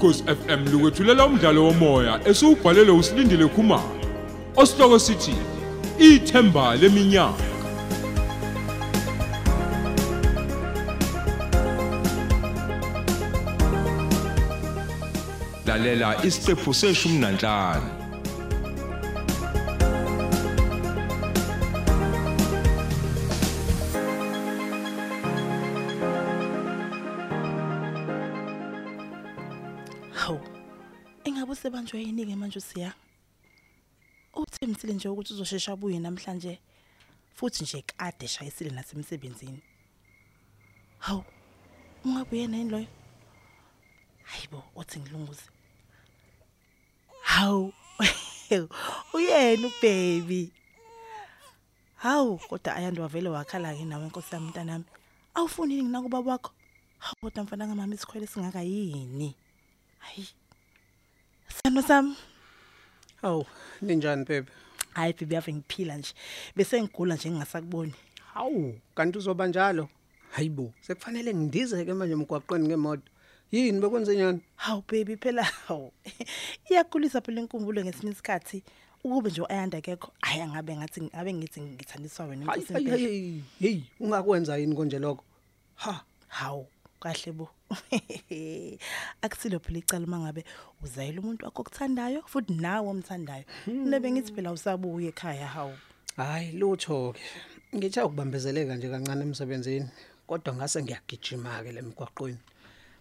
ukhosi FM lukwethulela umdlalo womoya esiubhalelwe usilindile Khumalo osihloko sithi ithemba leminyaka. Lalela isiqephu seshumi nanhlanu. Engabe usebanjwe yini ke manje usiya? Uthemsile nje ukuthi uzoshesha abuye namhlanje. Futhi nje kade shayisile nasemsebenzini. Hawu. Ungabe yena yini loyo? Hayibo, uthi ngilunguze. Hawu. Uyena ubaby. Hawu, kodwa ayando wavele wakhala ke nawe inkosi yami mntanami. Awufuni yini nakuba bakho? Hawu, kodwa mfana kamama isikhwele singaka yini? Hayi. Sano sami. Awu, ninjani bebe? Hayi bibi ave ngiphila nje. Bese ngigula nje ngingasakuboni. Hawu, kanti uzoba njalo? Hayibo, sekufanele ngidizeke manje emgwaqweni ngemoto. Yini bekwenze nyani? Hawu baby phela hawu. Iyakhulisa phela inkumbulo ngesinye isikhathi. Ukube nje ayanda kekho, aya ngabe ngathi abe ngithi ngithandiswa wena Hayi inkosi hayi impela. hayi, hey, ungakwenza yini konje lokho? Ha, Hawu, kahle bo. Akusilo phela icala mangabe uzayela umuntu wakho okuthandayo futhi nawe omthandayo. Nebe ngithi phela usabuye ekhaya hawu. hayi lutho ke. Ngithe ukubambezeleka nje kancane emsebenzini, kodwa ngase ngiyagijima ke lemgwaqweni.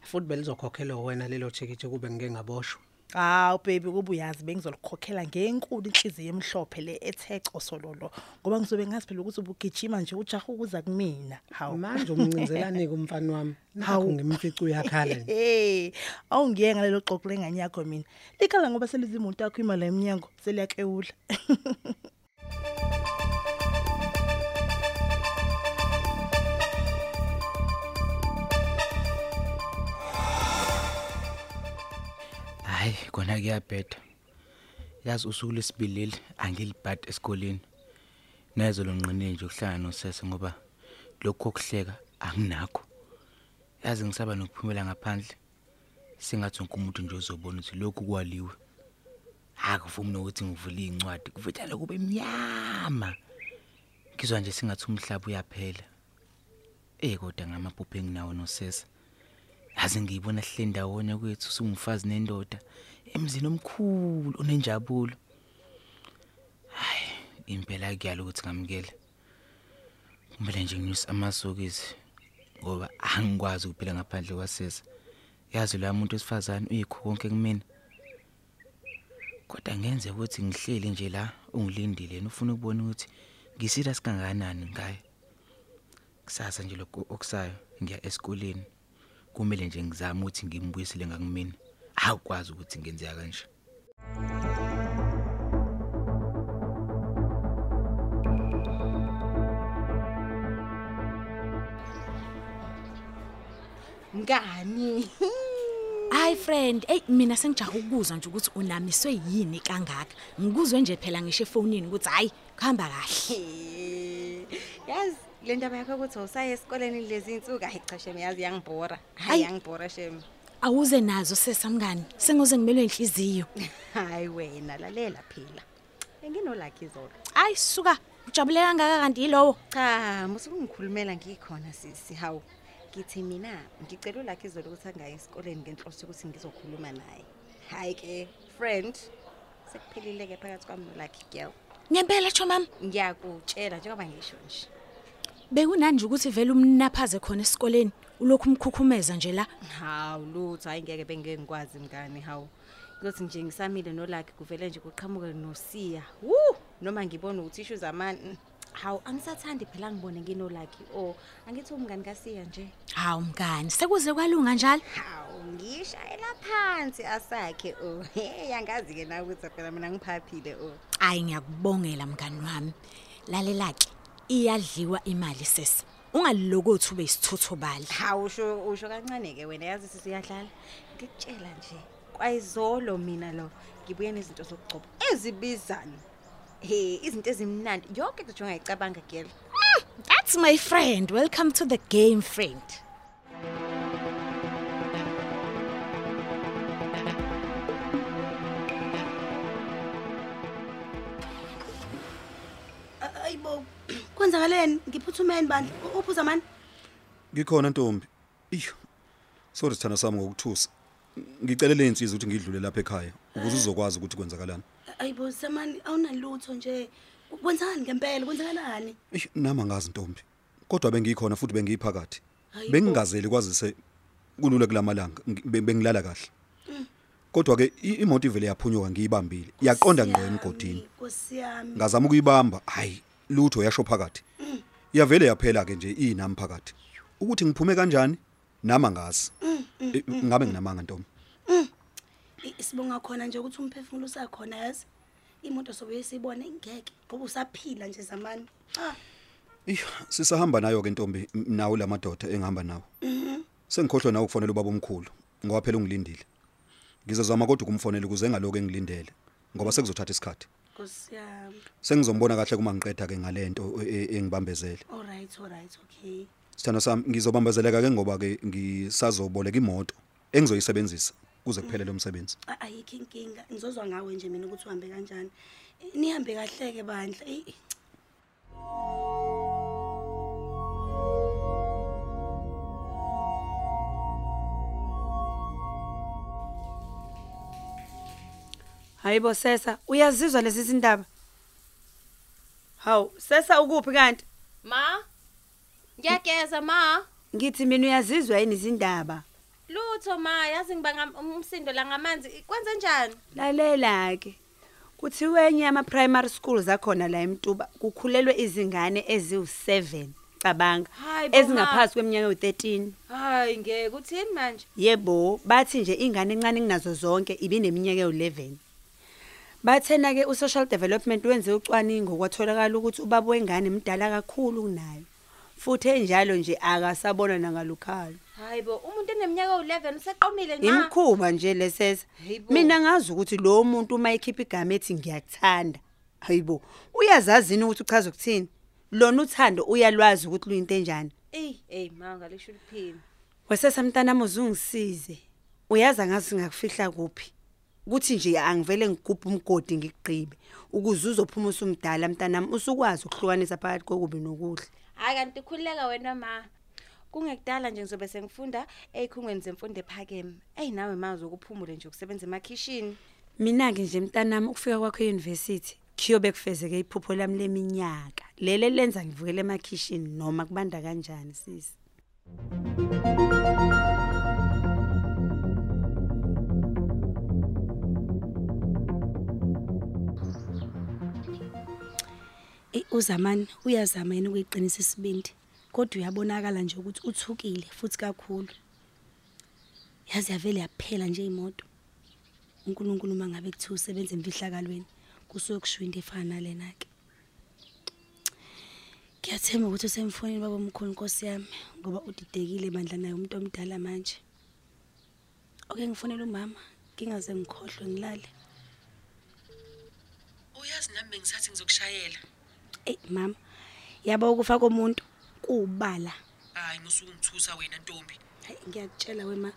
Futhi belizokhokhelwa wena lelo ticket kube ngeke ngaboshwa. Hawu baby kuba uyazi bengizolikhokhela ngenkulu inhliziyo emhlophe le ethe cosololo ngoba ngizobe ngazi phela ukuthi ubugijima nje ujaha ukuza kumina hawu Manje umncinzelani ke umfana wami? Hawu. Hawu ngimfica uyakhala nje. hey awungiye ngalelo xoxo lengane yakho mina likhala ngoba selizimuntu yakho imali eminyango seliyakewula Hayi kona kuyabheda. Yazi usuku lesibilili angilibhadi esikoleni. Nezo lonqinile nje ukuhlala nosese ngoba lokho kokuhleka anginakho. Yazi ngisaba nokuphumela ngaphandle. Singathi wonke umuntu nje uzobona ukuthi lokhu kwaliwe. Akuvumi nokuthi ngivule incwadi kuvithala kube emnyama. Ngizwa nje singathi umhlaba uyaphela. Eh kodwa ngamaphupho enginawo nosese. Yazi ngiyibona sihle ndawonye kwethu singumfazi nendoda emzini omkhulu onenjabulo. Hayi impela kuyalo ukuthi ngamukele kumele nje nginyuse amasokisi ngoba angikwazi ukuphila ngaphandle kwasesa. Yazi lo muntu wesifazane uyikho konke kumina. Kodwa ngenze ukuthi ngihleli nje la ungilindile yena ufuna ukubona ukuthi ngiserious kangakanani ngaye? Kusasa nje lokho okusayo ngiya esikoleni. Kumele nje ngizame ukuthi ngimbuyisele ngakumina akwazi ukuthi ngenzeka kanje Ngani? Hayi friend, hey mina sengijaha ukuzwa nje ukuthi unamiswe yini kangaka. Ngikuzwe nje phela ngisho efonini ukuthi hayi, kuhamba kahle. Yazi le ndaba yakho ukuthi awusaye esikoleni lezi insuku hayi cha shem yazi yangibhora. Ayi. Hayi yangibhora shem. Awuze nazo sesamngani. Sengoze ngimelwe inhliziyo. Hayi wena lalela phela. Enginolakhi izolo. Hayi suka, ujabule kangaka kanti yilowo. Cha, musukungikhulumela ngikhona sisi hawu. Ngithi mina ngicela ulakhi izolo ukuthi angayi esikoleni ngenhloso ukuthi ngizokhuluma naye. Hayi ke friend sekuphelile ke phakathi kwami nolakhi girl. Ngempela cho mama, Ngiyakutshela njengoba ngisho nje. Bekunani nje ukuthi vele umnaphaze khona esikoleni. Ulokhu umkhukhumeza nje la. Hawu lutho ayingeke bengeke ngikwazi mngani hawu. Kuthi nje ngisamile nolakhi kuvele nje kuqhamuke nosiya. Wu noma ngibona ukuthi ishu zamani. Hawu angisathandi phela ngibone nginolakhi. Oh angithi umngani kasiya nje. Hawu mngani, sekuze kwalunga njalo. Hawu ngishayela phansi asakhe oh. Hey yangazi ke na ukuthi phela mina ngiphaphile oh. Hayi ngiyakubongela mngani wami. Lalelake, iyadliwa imali sesi. Ungalilokothi ube isithuthubali. Hawu usho usho kancane ke wena yazi sisiyadlala. Ngikutshela nje. Kwayizolo mina lo ngibuye nezinto zokugcoba ezibizana. Hey izinto ezimnandi yonke into nje ongayicabanga girl. That's my friend. Welcome to the game, friend. Kwenzakaleni ngiphuthumeni bandla uphuza mani Ngikhona Ntombi. Iyo. Sorry sithana sami ngokuthusa. Ngicelele insizwa ukuthi ngidlule lapha ekhaya ukuze uzokwazi ukuthi kwenzakalani. ayibo samani awunalutho nje kwenzakani ngempela kwenzakalani Eish nama ngazi Ntombi. Kodwa bengikhona futhi bengiyiphakathi. Bengingazeli kwazise kulule kulamalanga ngi- be- bengilala kahle. Kodwa ke imoto ivele yaphunyuka ngiyibambile. Yaqonda ngqo emgodini. Ngazama ukuyibamba, hayi lutho yasho phakathi. Iyavele yaphela ke nje inami phakathi. Ukuthi ngiphume kanjani? Nama ngazi. Eh, Ngabe nginamanga Ntombi. I- sibonga khona nje ukuthi umphefumulo usakhona yazi imoto sobe siyibone ngeke ngoba usaphila nje zamani ah Iyo sisahamba nayo ke Ntombi nawo lamadoda engihamba nawo. Sengikhohlwe nawe ukufonela ubaba omkhulu ngoba phela ungilindile. Ngizozama kodwa ukumfonela ukuze engaloku engilindele ngoba sekuzothatha isikhathi. Nkosi yami. Sengizombona kahle kuma ngiqeda ke ngalento e- e- engibambezele. all right all right okay. Sithando sami ngizobambezeleka ke ngoba ke ngisazoboleka imoto engizoyisebenzisa kuze kuphelele umsebenzi. Ayikho inkinga. Ngizozwa ngawe nje mina ukuthi uhambe kanjani. Nihambe kahleke bandla eyi. Hayibo sesa, uyazizwa lezi zindaba? Hawu, sesa ukuphi kanti? Ma? Ngiyageza ma. Ngithi mina uyazizwa yini izindaba? Lutho ma, yazi ngibanga umsindo la ngamanzi. Kwenze njani? Lalela ke. Kuthiwe enye ama primary schools akhona la eMtuba kukhulelwe izingane eziwu7 cabanga Hayi bo, ma. ezingaphansi kweminyaka ewu13. Hayi ngeke uthini manje? Yebo, bathi nje ingane encane kunazo zonke ibineminyaka ewu11. Bathena ke uSocial Development wenze ucwaningo kwatholakala ukuthi ubaba wengane mdala kakhulu kunayo. Futhi enjalo nje akasabona nangalukhalo. Hayibo, umuntu eneminyaka u11 useqomile na? Imkhuba nje lesesa. Hayibo. Mina ngazi ukuthi lo muntu uma ekhipha igama ethi ngiyakuthanda. Hayibo, uyazazi yini ukuthi uchaza ukuthini? Lona uthando uyalwazi ukuthi luyinto enjani. Ey, ey ma ngalisho liphini. Wesesa mntana muzungisize. Uyaza ngazi ngakufihla kuphi? Kuthi nje angivele ngigubha umgodi ngigqibe ukuze uzophuma usumdala mntanami usukwazi ukuhlukanisa phakathi kokubi nokuhle. Hayi kanti khulileka wena ma. Kungekudala nje ngizobe sengifunda ezikhungweni zemfundo ephakeme. Ey nawe mazi ukuphumule nje ukusebenza emakhishini. Mina ke nje mntanami ukufika kwakho euniversity kuyobe kufezeke iphupho lami leminyaka. Lele lenza ngivukele emakhishini noma kubanda kanjani sisi. Eh uzamani uyazama yena ukuyiqinisa isibindi? Kodwa uyabonakala nje ukuthi uthukile futhi kakhulu. Yazi yavele yaphela nje imoto uNkulunkulu mangabe kuthiwa usebenza emfihlakalweni kusuke kushiwo into efana nalena ke Ngiyathemba ukuthi usemfonini baba omkhulu Nkosi yami ngoba udidekile bandla naye umuntu omdala manje. Oke ngifonela umama ngingaze ngikhohlwe ngilale. Uyazi nami bengisathi ngizokushayela. Eh mama yabo ukufa komuntu kubala Hayi musuku ngithusa wena Ntombi. Hayi ngiyakutshela wema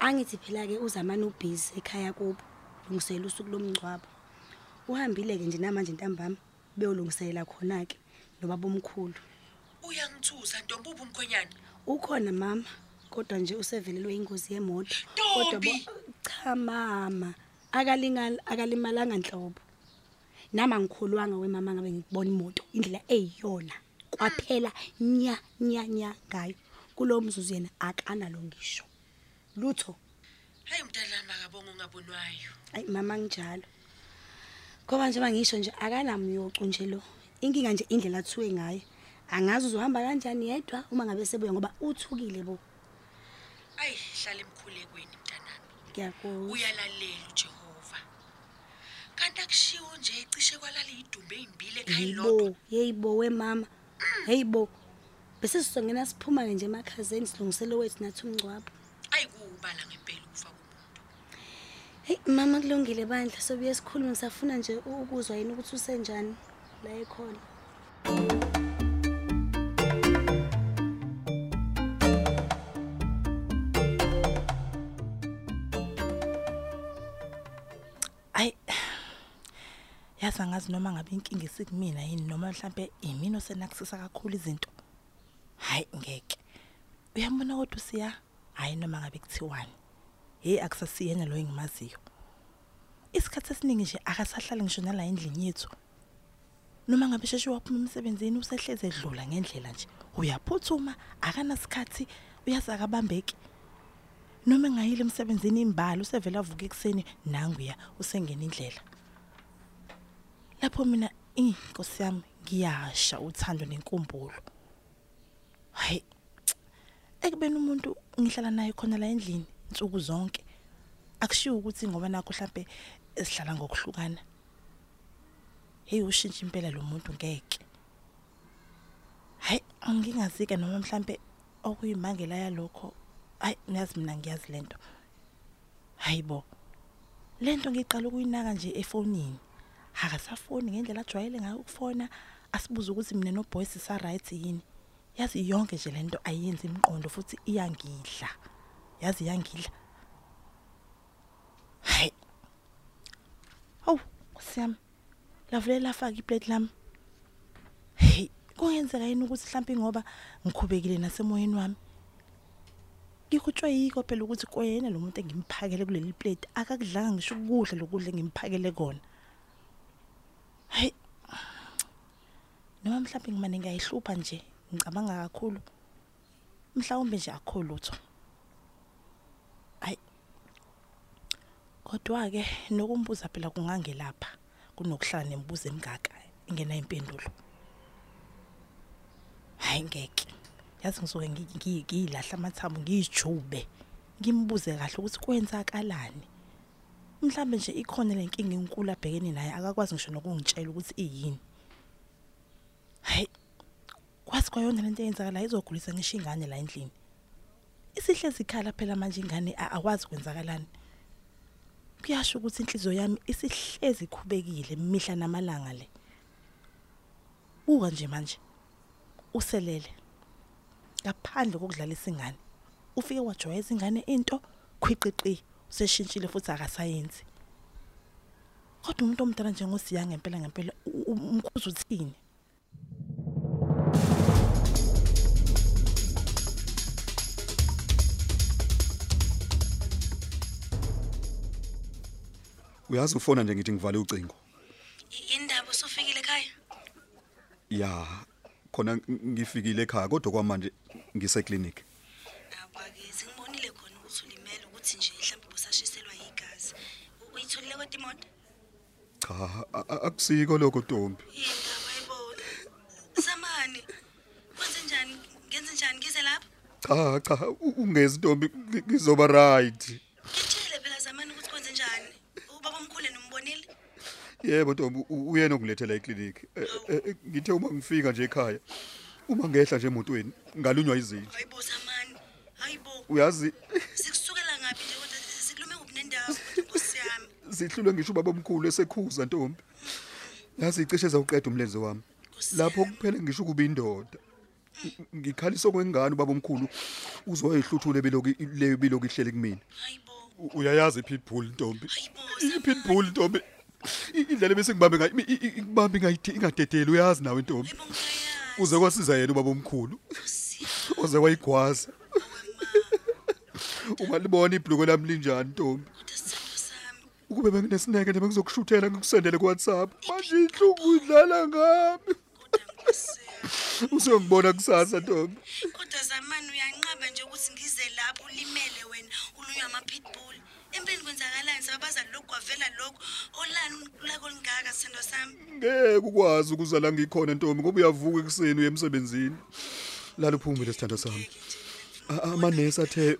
angithi phela ke uzamani ubhizi ekhaya kubo lungisela usuku lomngcwabo uhambile ke nje namanje ntambama beyolungisela khona ke nobaba omkhulu Uyangithusa Ntombi ubumkhonyana. ukhona mama kodwa nje usevelelwe ingozi yemoto Ntombi! bo- cha mama akalingal akalimalanga nhlobo nama ngikhulwanga wemama ngabe ngikubona imoto indlela eyiyona kwaphela nya nya nya ngayo. Kulo mzuzu yena akanalo ngisho. Lutho. Hayi mntana makabonga ungabonwayo. ayi mama nginjalo ngoba nje mangisho nje akanamyocu nje lo. Inkinga nje indlela athuwe ngayo. Angazi uzohamba kanjani yedwa uma ngabe sebuya ngoba uthukile bo. Ayi hlala emkhulekweni mntanami. ngiyakuzwa. Uyalalela uJehova. Kanti akushiwo nje cishe kwalala idumbe ezimbili ekhaya Yibo, lodwa. yeyibo wemama. Heyibo. Bese sizongena siphuma ke nje emakhazeni silungisele wethu nathi umngcwabo. Ayi kubala ngempela ukufa komuntu. Hey mama kulungile bandla sobuye sikhulume ngisafuna nje ukuzwa yini ukuthi usenjani la ekhona. Ay. Yazi angazi noma ngabe inkinga isikumina yini noma mhlambe imini osenakusisa kakhulu izinto. Hayi ngeke. Uyambona kodwa siya hayi noma ngabe kuthiwani. Hey akusasiyena lo engimaziyo. Isikhathi esiningi nje akasahlali ngisho nala endlini yethu. Noma ngabe sheshe waphuma emsebenzini usehleze edlula ngendlela nje. Uyaphuthuma akanasikhathi uyazi akabambeki. Noma engayile emsebenzini imbali usevela avuka ekuseni nanguya usengena indlela. Lapho mina inkosi yami ngiyasha uthando nenkumbulo. Hayi ekubeni umuntu ngihlala naye khona la endlini insuku zonke akushiwo ukuthi ngoba nakho mhlambe esihlala ngokuhlukana. Hey ushintsha impela lo muntu ngeke. Hayi angingazike noma mhlambe okuyimangela yalokho. Hayi niyazi mina ngiyazi lento. Hayibo lento ngiqala ukuyinaka nje efonini. Akasafoni ngendlela ajwayele ngayo ukufona asibuza ukuthi mina no boys sa right yini. Yazi yonke nje lento ayenzi imqondo futhi iyangidla. Yazi iyangidla. Hayi awu siyami lavule lafaka iplate lami. Hey kungenzeka yini ukuthi mhlawumbe ngoba ngikhubekile nasemoyeni wami? Ngikutshwe yiko phela ukuthi koyena lo muntu engimphakele kuleli plate akakudlanga ngisho ukudla lokudla engimphakele kona. Hey noma mhlawumbe ngimane ngiyayihlupha nje ngicabanga kakhulu. Mhlawumbe nje akho lutho. Hayi. Kodwa ke nokumbuza phela kungangelapha kunokuhlala nemibuzo emingaka ingena impendulo. Hayi ngeke. Yazi ngisuke ngiyilahla amathambo ngiyijube. Ngimbuze kahle ukuthi kwenzakalani? Mhlambe nje ikhona lenkinga enkulu abhekene naye akakwazi ngisho nokungitshela ukuthi iyini. Hayi kwazi kwayona lento eyenzakalayo izogulisa ngisho ingane la endlini. Isihlezi ikhala phela manje ingane akwazi kwenzakalani. Kuyasho ukuthi inhliziyo yami isihlezi ikhubekile mihla namalanga le. Buka nje manje uselele. Ngaphandle kokudlalisa ingane ufike wajwayeza ingane into khwiqiqi. Useshintshile futhi akasayenzi. Kodwa umuntu omdala njengosiya ngempela ngempela umkhuzo uthini? Uyazi ufona nje ngithi ngivale ucingo. Indaba usufikile ekhaya? Ya khona ngifikile ekhaya kodwa kwamanje ngiseclinic abake singibonile khona ukuthi ulimele ukuthi nje mhlawumbe busashiselwa igazi uyitholile kodwa imoto cha a- a- akusiko lokho Ntombi. Indaba ayibona samani kwenze njani? Ngenze njani? Ngize lapha cha cha u- ungezi Ntombi ngi- ngizoba right. Ngitshele phela zamani ukuthi kwenze njani? Ubaba omkhulu nombonile yebo Ntombi u- uyena ongilethela eclinic Eh, eh, eh, ngithe uma ngifika nje ekhaya uma ngehla nje emotweni ngalunywa izinja hayibo zamani hayibo. Uyazi sikusukela yami sihlule ngisho ubaba omkhulu esekhuza Ntombi. Yazi icishe zawuqeda umlenze wami. Lapho kuphela ngisho ukuba indoda. Ngikhalisa kwengane ubaba omkhulu uzoyihluthule beloku leyo beloku ihlele kumina. Hayibo U- uyayazi ipitbull ntombi? Hayibo ipitbull ntombi. I- indlela bese ngibambe ngayo i- i- ikubambe ngayithi ingadedeli uyazi nawe ntombi. Hayibo ngiyayazi. Uze kwasiza yena ubaba omkhulu. Nkosi. Uze wayigwaza. Ungalibona ibhluko lami linjani ntombi? kodwa sithando sami ukube benginesineke nje bengizokushuthela ngikusendele ku-whatsapp. Manje inhlungu idlala ngami. Kodwa nkosi yami usengibona kusasa ntombi. Kodwa zamani uyanqaba nje ukuthi ngize lapho ulimele wena ulunywa ama-pitbull. Empeni kwenzakalani sababazali lokhu kwavela lokhu. Olani lako lingaka sithando sami? Ngeke ukwazi ukuzala ngikhona ntombi ngoba uyavuka ekuseni uye emsebenzini. Lala uphumile sithando sami. A- amanesi athe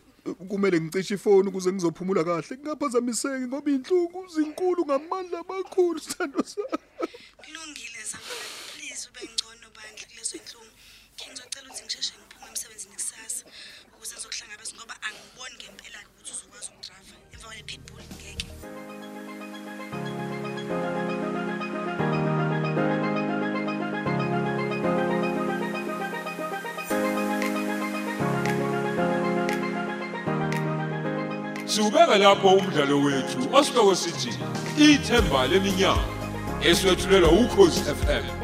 kumele ngicishe ifoni ukuze ngizophumula kahle kungaphazamiseki ngoba inhlungu zinkulu ngamandla amakhulu sithando sami. Kulungile zamani please ube ngcono bandla kulezo inhlungu Siubeka lapho umdlalo wethu osihloko sithi ithemba leminyaka eswetshulelwa ukhozi FM